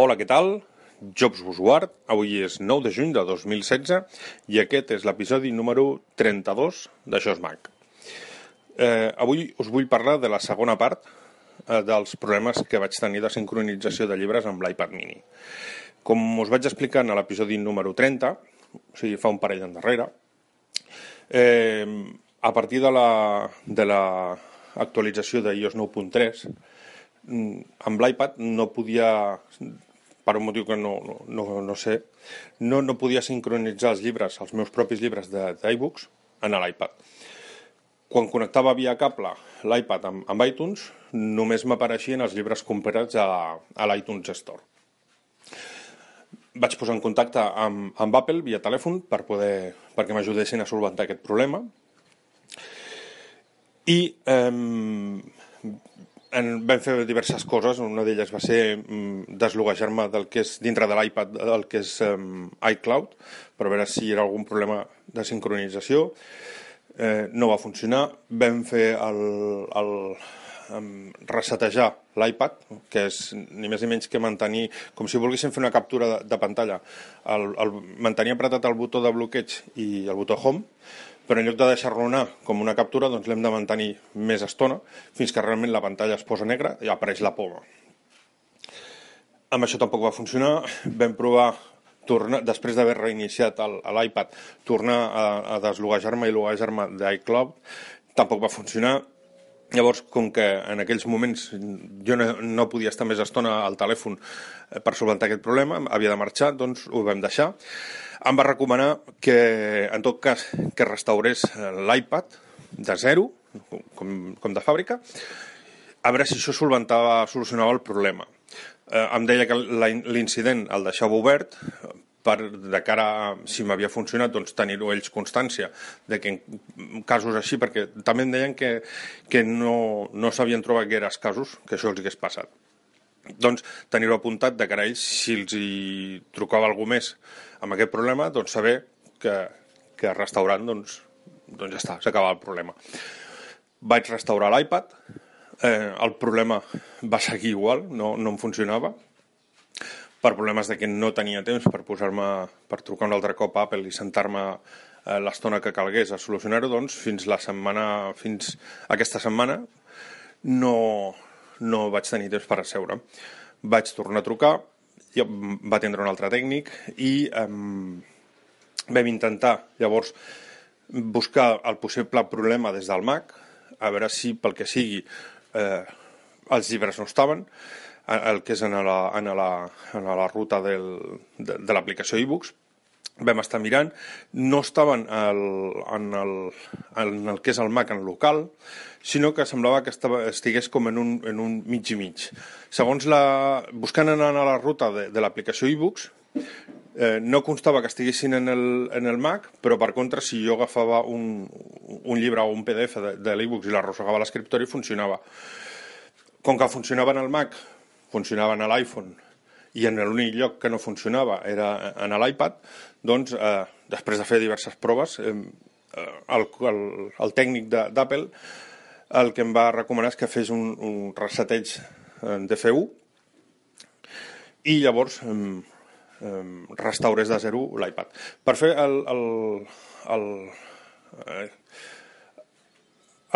Hola, què tal? Jobs Busguard. Avui és 9 de juny de 2016 i aquest és l'episodi número 32 d'Això és Mac. Eh, avui us vull parlar de la segona part eh, dels problemes que vaig tenir de sincronització de llibres amb l'iPad mini. Com us vaig explicar en l'episodi número 30, o sigui, fa un parell d'endarrere, eh, a partir de la, de la actualització de iOS 9.3, Mm, amb l'iPad no podia, per un motiu que no, no, no sé, no, no podia sincronitzar els llibres, els meus propis llibres d'iBooks, en l'iPad. Quan connectava via cable l'iPad amb, amb iTunes, només m'apareixien els llibres comprats a, a l'iTunes Store. Vaig posar en contacte amb, amb Apple via telèfon per poder, perquè m'ajudessin a solventar aquest problema. I eh, en, vam fer diverses coses, una d'elles va ser mm, desloguejar-me del que és dintre de l'iPad, del que és um, iCloud, per veure si hi era algun problema de sincronització. Eh, no va funcionar. Vam fer el, el um, resetejar l'iPad, que és ni més ni menys que mantenir, com si volguéssim fer una captura de, de pantalla, el, el, mantenir apretat el botó de bloqueig i el botó home, però en lloc de deixar-lo anar com una captura, doncs l'hem de mantenir més estona, fins que realment la pantalla es posa negra i apareix la poma. Amb això tampoc va funcionar, vam provar tornar, després d'haver reiniciat l'iPad, tornar a, a desloguejar-me i loguejar-me d'iCloud, tampoc va funcionar. Llavors, com que en aquells moments jo no, no podia estar més estona al telèfon eh, per solventar aquest problema, havia de marxar, doncs ho vam deixar em va recomanar que, en tot cas, que restaurés eh, l'iPad de zero, com, com de fàbrica, a veure si això solventava, solucionava el problema. Eh, em deia que l'incident el deixava obert per, de cara a, si m'havia funcionat, doncs tenir-ho ells constància de que en casos així, perquè també em deien que, que no, no s'havien trobat gaires casos que això els hagués passat. Doncs tenir-ho apuntat de cara a ells, si els hi trucava algú més amb aquest problema, doncs saber que, que restaurant, doncs, doncs ja està, s'acaba el problema. Vaig restaurar l'iPad, eh, el problema va seguir igual, no, no em funcionava, per problemes de que no tenia temps per posar-me, per trucar un altre cop a Apple i sentar-me eh, l'estona que calgués a solucionar-ho, doncs fins la setmana, fins aquesta setmana no, no vaig tenir temps per asseure. Vaig tornar a trucar, jo, va atendre un altre tècnic i um, vam intentar llavors buscar el possible problema des del Mac, a veure si pel que sigui eh, els llibres no estaven, el que és en la, en la, en la ruta del, de, de l'aplicació e-books, vam estar mirant, no estaven el, en, el, en el que és el Mac en local, sinó que semblava que estava, estigués com en un, en un mig i mig. Segons la... buscant en, la ruta de, de l'aplicació e-books, eh, no constava que estiguessin en el, en el Mac, però per contra, si jo agafava un, un llibre o un PDF de, de l'e-books i l'arrossegava a l'escriptori, funcionava. Com que funcionava en el Mac, funcionava en l'iPhone, i en l'únic lloc que no funcionava era en l'iPad, doncs, eh, després de fer diverses proves, eh, el, el, el tècnic d'Apple el que em va recomanar és que fes un, un reseteig en DFU i llavors eh, eh, restaurés de zero l'iPad. Per fer el, el, el, eh,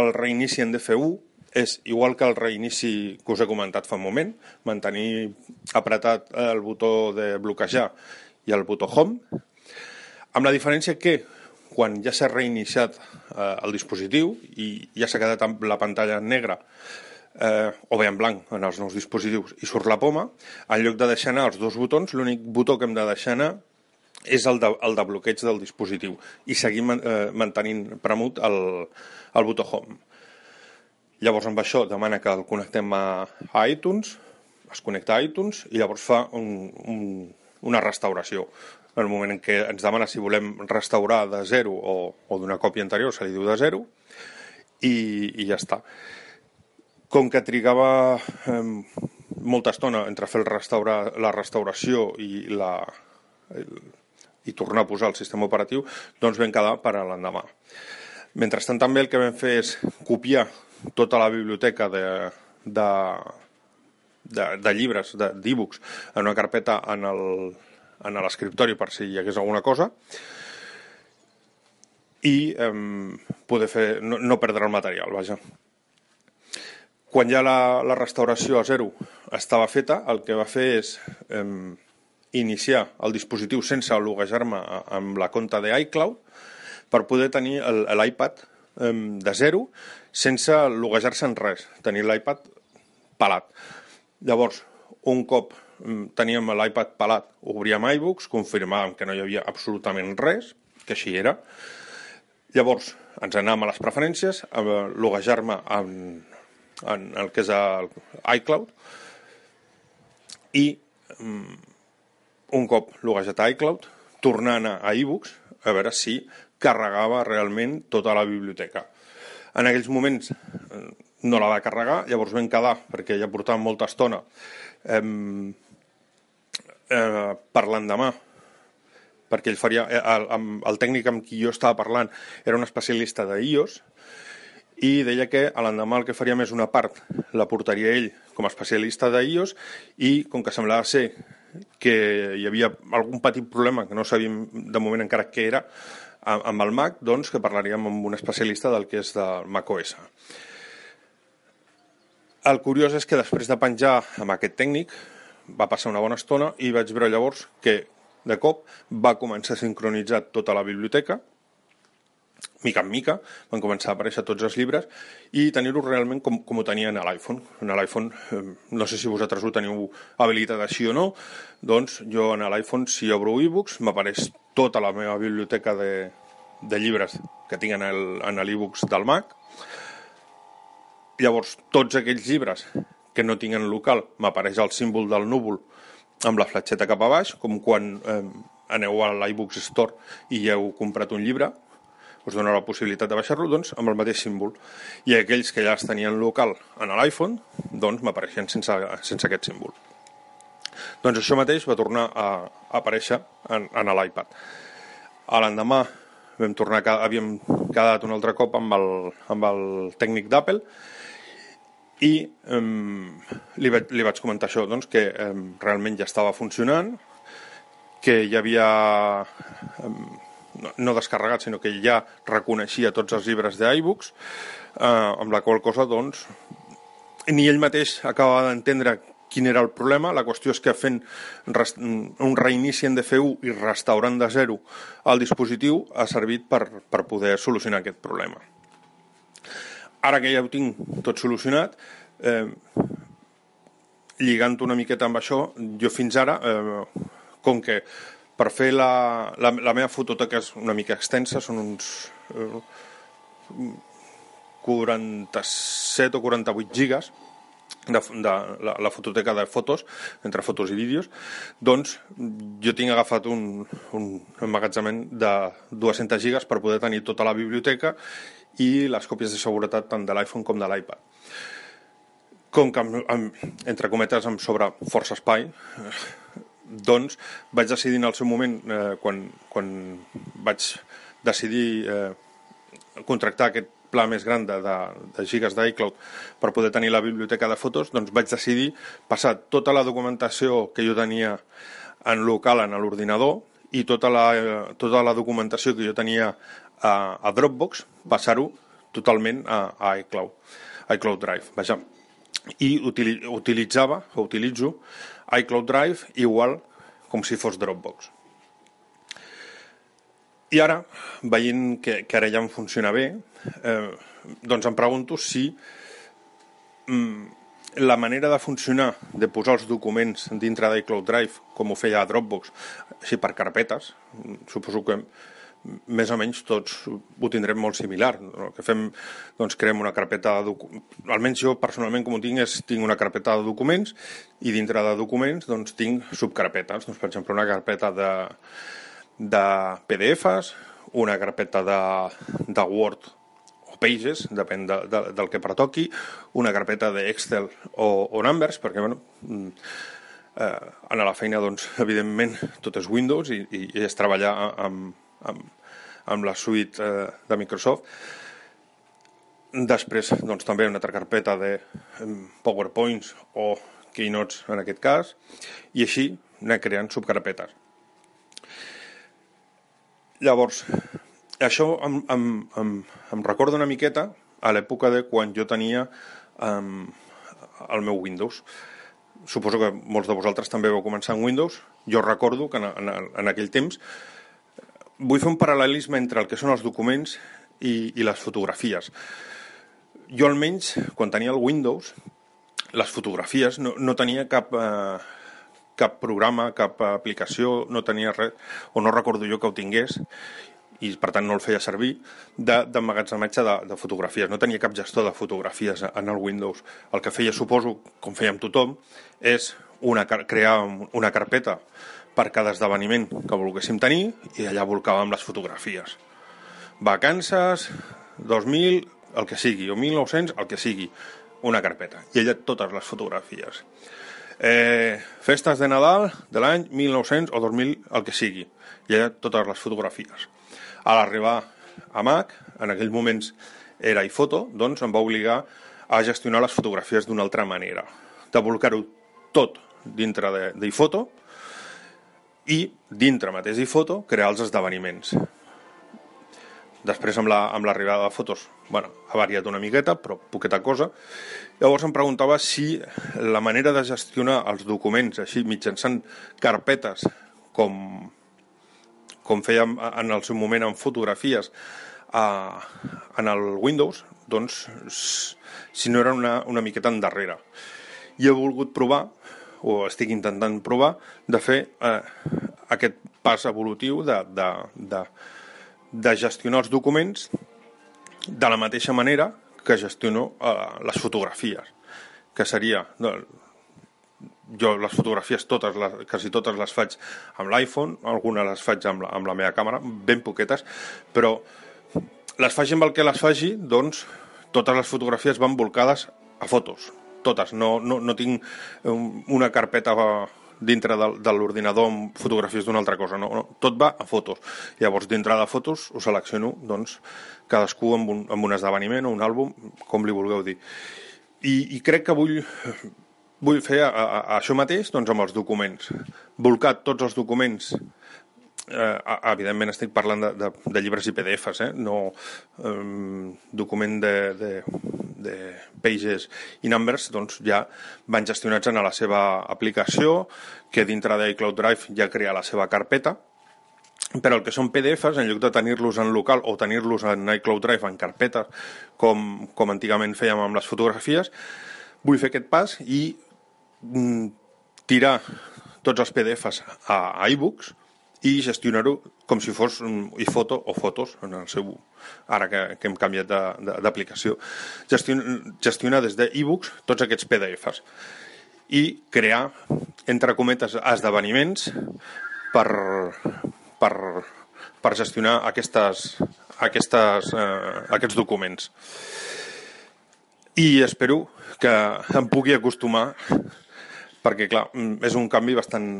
el reinici en DFU és igual que el reinici que us he comentat fa un moment, mantenir apretat el botó de bloquejar i el botó home, amb la diferència que quan ja s'ha reiniciat eh, el dispositiu i ja s'ha quedat amb la pantalla negra eh, o bé en blanc en els nous dispositius i surt la poma, en lloc de deixar anar els dos botons, l'únic botó que hem de deixar anar és el de, el de bloqueig del dispositiu i seguim eh, mantenint premut el, el botó home. Llavors amb això demana que el connectem a, a iTunes, es connecta a iTunes i llavors fa un, un, una restauració. En el moment en què ens demana si volem restaurar de zero o, o d'una còpia anterior, se li diu de zero, i, i ja està. Com que trigava eh, molta estona entre fer el restaurar, la restauració i, la, el, i tornar a posar el sistema operatiu, doncs vam quedar per a l'endemà. Mentrestant també el que vam fer és copiar tota la biblioteca de, de, de, de llibres, d'e-books, en una carpeta en el, en l'escriptori per si hi hagués alguna cosa i eh, poder fer, no, no perdre el material, vaja. Quan ja la, la restauració a zero estava feta, el que va fer és eh, iniciar el dispositiu sense loguejar-me amb la compta de iCloud per poder tenir l'iPad eh, de zero sense loguejar-se en res, tenir l'iPad pelat. Llavors, un cop teníem l'iPad pelat, obríem iBooks, confirmàvem que no hi havia absolutament res, que així era. Llavors, ens anàvem a les preferències, a loguejar-me en, en el que és el iCloud, i um, un cop loguejat a iCloud, tornant a iBooks, a veure si carregava realment tota la biblioteca. En aquells moments eh, no la va carregar, llavors vam quedar, perquè ja portàvem molta estona, eh, eh, per l'endemà, perquè ell faria, eh, el, el, tècnic amb qui jo estava parlant era un especialista d'IOS, i deia que a l'endemà el que faria més una part la portaria ell com a especialista d'IOS i com que semblava ser que hi havia algun petit problema que no sabíem de moment encara què era amb el Mac, doncs que parlaríem amb un especialista del que és del Mac OS. El curiós és que després de penjar amb aquest tècnic va passar una bona estona i vaig veure llavors que de cop va començar a sincronitzar tota la biblioteca mica en mica, van començar a aparèixer tots els llibres i tenir-ho realment com, com ho tenien a l'iPhone. En l'iPhone, no sé si vosaltres ho teniu habilitat així o no, doncs jo en l'iPhone, si obro e-books, m'apareix tota la meva biblioteca de, de llibres que tinc en l'e-books del Mac Llavors, tots aquells llibres que no tinguin local, m'apareix el símbol del núvol amb la fletxeta cap a baix, com quan eh, aneu a l'iBooks Store i ja heu comprat un llibre, us dona la possibilitat de baixar-lo, doncs, amb el mateix símbol. I aquells que ja els tenien local en l'iPhone, doncs m'apareixen sense, sense aquest símbol. Doncs això mateix va tornar a, aparèixer en, en l'iPad. L'endemà vam tornar, havíem quedat un altre cop amb el, amb el tècnic d'Apple i um, li, vaig, li vaig comentar això, doncs, que um, realment ja estava funcionant, que ja havia um, no, no descarregat, sinó que ja reconeixia tots els llibres d'iBooks, uh, amb la qual cosa, doncs, ni ell mateix acabava d'entendre quin era el problema. La qüestió és que fent un reinici en DFU i restaurant de zero el dispositiu ha servit per, per poder solucionar aquest problema ara que ja ho tinc tot solucionat, eh, lligant una miqueta amb això, jo fins ara, eh, com que per fer la, la, la meva fototeca és una mica extensa, són uns eh, 47 o 48 gigas, de, de la, la fototeca de fotos, entre fotos i vídeos, doncs jo tinc agafat un, un emmagatzament de 200 gigas per poder tenir tota la biblioteca i les còpies de seguretat tant de l'iPhone com de l'iPad. Com que, amb, amb, entre cometes, em sobra força espai, doncs vaig decidir en el seu moment, eh, quan, quan vaig decidir eh, contractar aquest pla més gran de, de, de gigas d'iCloud per poder tenir la biblioteca de fotos, doncs vaig decidir passar tota la documentació que jo tenia en local en l'ordinador i tota la, tota la documentació que jo tenia a, a Dropbox, passar-ho totalment a, a iCloud, iCloud Drive. Vaja. I utilitzava, o utilitzo, iCloud Drive igual com si fos Dropbox. I ara, veient que, que ara ja em funciona bé, eh, doncs em pregunto si mm, la manera de funcionar, de posar els documents dintre d'iCloud Drive, com ho feia a Dropbox, així per carpetes, suposo que més o menys tots ho tindrem molt similar. El que fem, doncs, creem una carpeta de documents, almenys jo personalment com ho tinc és, tinc una carpeta de documents i dintre de documents doncs, tinc subcarpetes, doncs, per exemple, una carpeta de, de PDFs, una carpeta de, de Word Pages, depèn de, de, del que pertoqui, una carpeta d'Excel o, o Numbers, perquè, bueno, eh, a la feina, doncs, evidentment, tot és Windows i, i és treballar amb, amb, amb la suite eh, de Microsoft. Després, doncs, també una altra carpeta de PowerPoints o Keynotes, en aquest cas, i així anar creant subcarpetes. Llavors, això em, em, em, em recorda una miqueta a l'època de quan jo tenia um, el meu Windows suposo que molts de vosaltres també vau començar en Windows. Jo recordo que en, en, en aquell temps vull fer un paral·lelisme entre el que són els documents i, i les fotografies. Jo almenys, quan tenia el Windows, les fotografies no, no tenia cap, eh, cap programa, cap aplicació, no tenia res, o no recordo jo que ho tingués, i per tant no el feia servir, d'emmagatzematge de, de, de fotografies. No tenia cap gestor de fotografies en el Windows. El que feia, suposo, com feia amb tothom, és una, crear una carpeta per cada esdeveniment que volguéssim tenir i allà volcàvem les fotografies. Vacances, 2000, el que sigui, o 1900, el que sigui, una carpeta. I allà totes les fotografies. Eh, festes de Nadal de l'any 1900 o 2000, el que sigui. I allà totes les fotografies. A l'arribar a Mac, en aquells moments era iPhoto, doncs em va obligar a gestionar les fotografies d'una altra manera, de volcar-ho tot dintre d'iPhoto i dintre mateix d'iPhoto crear els esdeveniments. Després amb l'arribada la, amb de fotos, bueno, ha variat una miqueta, però poqueta cosa. Llavors em preguntava si la manera de gestionar els documents així mitjançant carpetes com com fèiem en el seu moment en fotografies uh, en el Windows, doncs si no era una, una miqueta endarrere. I he volgut provar, o estic intentant provar, de fer uh, aquest pas evolutiu de, de, de, de gestionar els documents de la mateixa manera que gestiono uh, les fotografies, que seria jo les fotografies totes, les, quasi totes les faig amb l'iPhone, algunes les faig amb la, amb la meva càmera, ben poquetes, però les faci amb el que les faci, doncs totes les fotografies van volcades a fotos, totes, no, no, no tinc una carpeta dintre de, de l'ordinador amb fotografies d'una altra cosa, no, no, tot va a fotos. Llavors, dintre de fotos, ho selecciono, doncs, cadascú amb un, amb un esdeveniment o un àlbum, com li vulgueu dir. I, i crec que vull vull fer a, a, a això mateix doncs, amb els documents. Volcar tots els documents eh, evidentment estic parlant de, de, de llibres i PDFs, eh? no eh, document de, de, de pages i numbers, doncs ja van gestionats en la seva aplicació, que dintre d'iCloud Drive ja crea la seva carpeta, però el que són PDFs, en lloc de tenir-los en local o tenir-los en iCloud Drive en carpetes, com, com antigament fèiem amb les fotografies, vull fer aquest pas i tirar tots els PDFs a, iBooks i gestionar-ho com si fos iPhoto o fotos en el seu ara que, que hem canviat d'aplicació gestionar, gestionar des d'ebooks tots aquests PDFs i crear entre cometes esdeveniments per, per, per gestionar aquestes, aquestes, eh, aquests documents. I espero que em pugui acostumar perquè clar, mm, és un canvi bastant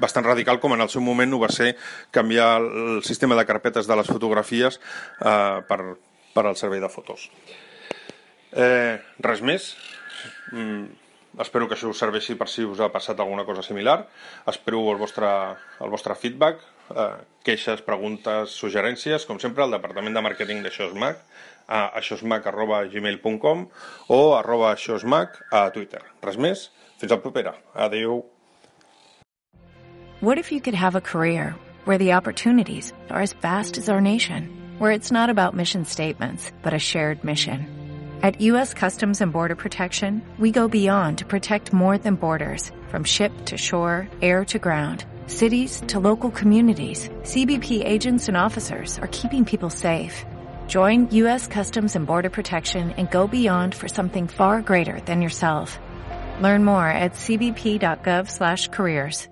bastant radical com en el seu moment ho va ser canviar el sistema de carpetes de les fotografies eh, per, per al servei de fotos. Eh, res més. Mm, espero que això us serveixi per si us ha passat alguna cosa similar. Espero el vostre, el vostre feedback, eh, queixes, preguntes, suggerències, com sempre, al Departament de Màrqueting d'Aixòsmac a aixosmac.gmail.com o arroba aixosmac a Twitter. Res més, fins la propera. Adéu. What if you could have a career where the opportunities are as vast as our nation, where it's not about mission statements, but a shared mission? At U.S. Customs and Border Protection, we go beyond to protect more than borders, from ship to shore, air to ground cities to local communities, CBP agents and officers are keeping people safe. Join U.S. Customs and Border Protection and go beyond for something far greater than yourself. Learn more at cbp.gov/careers.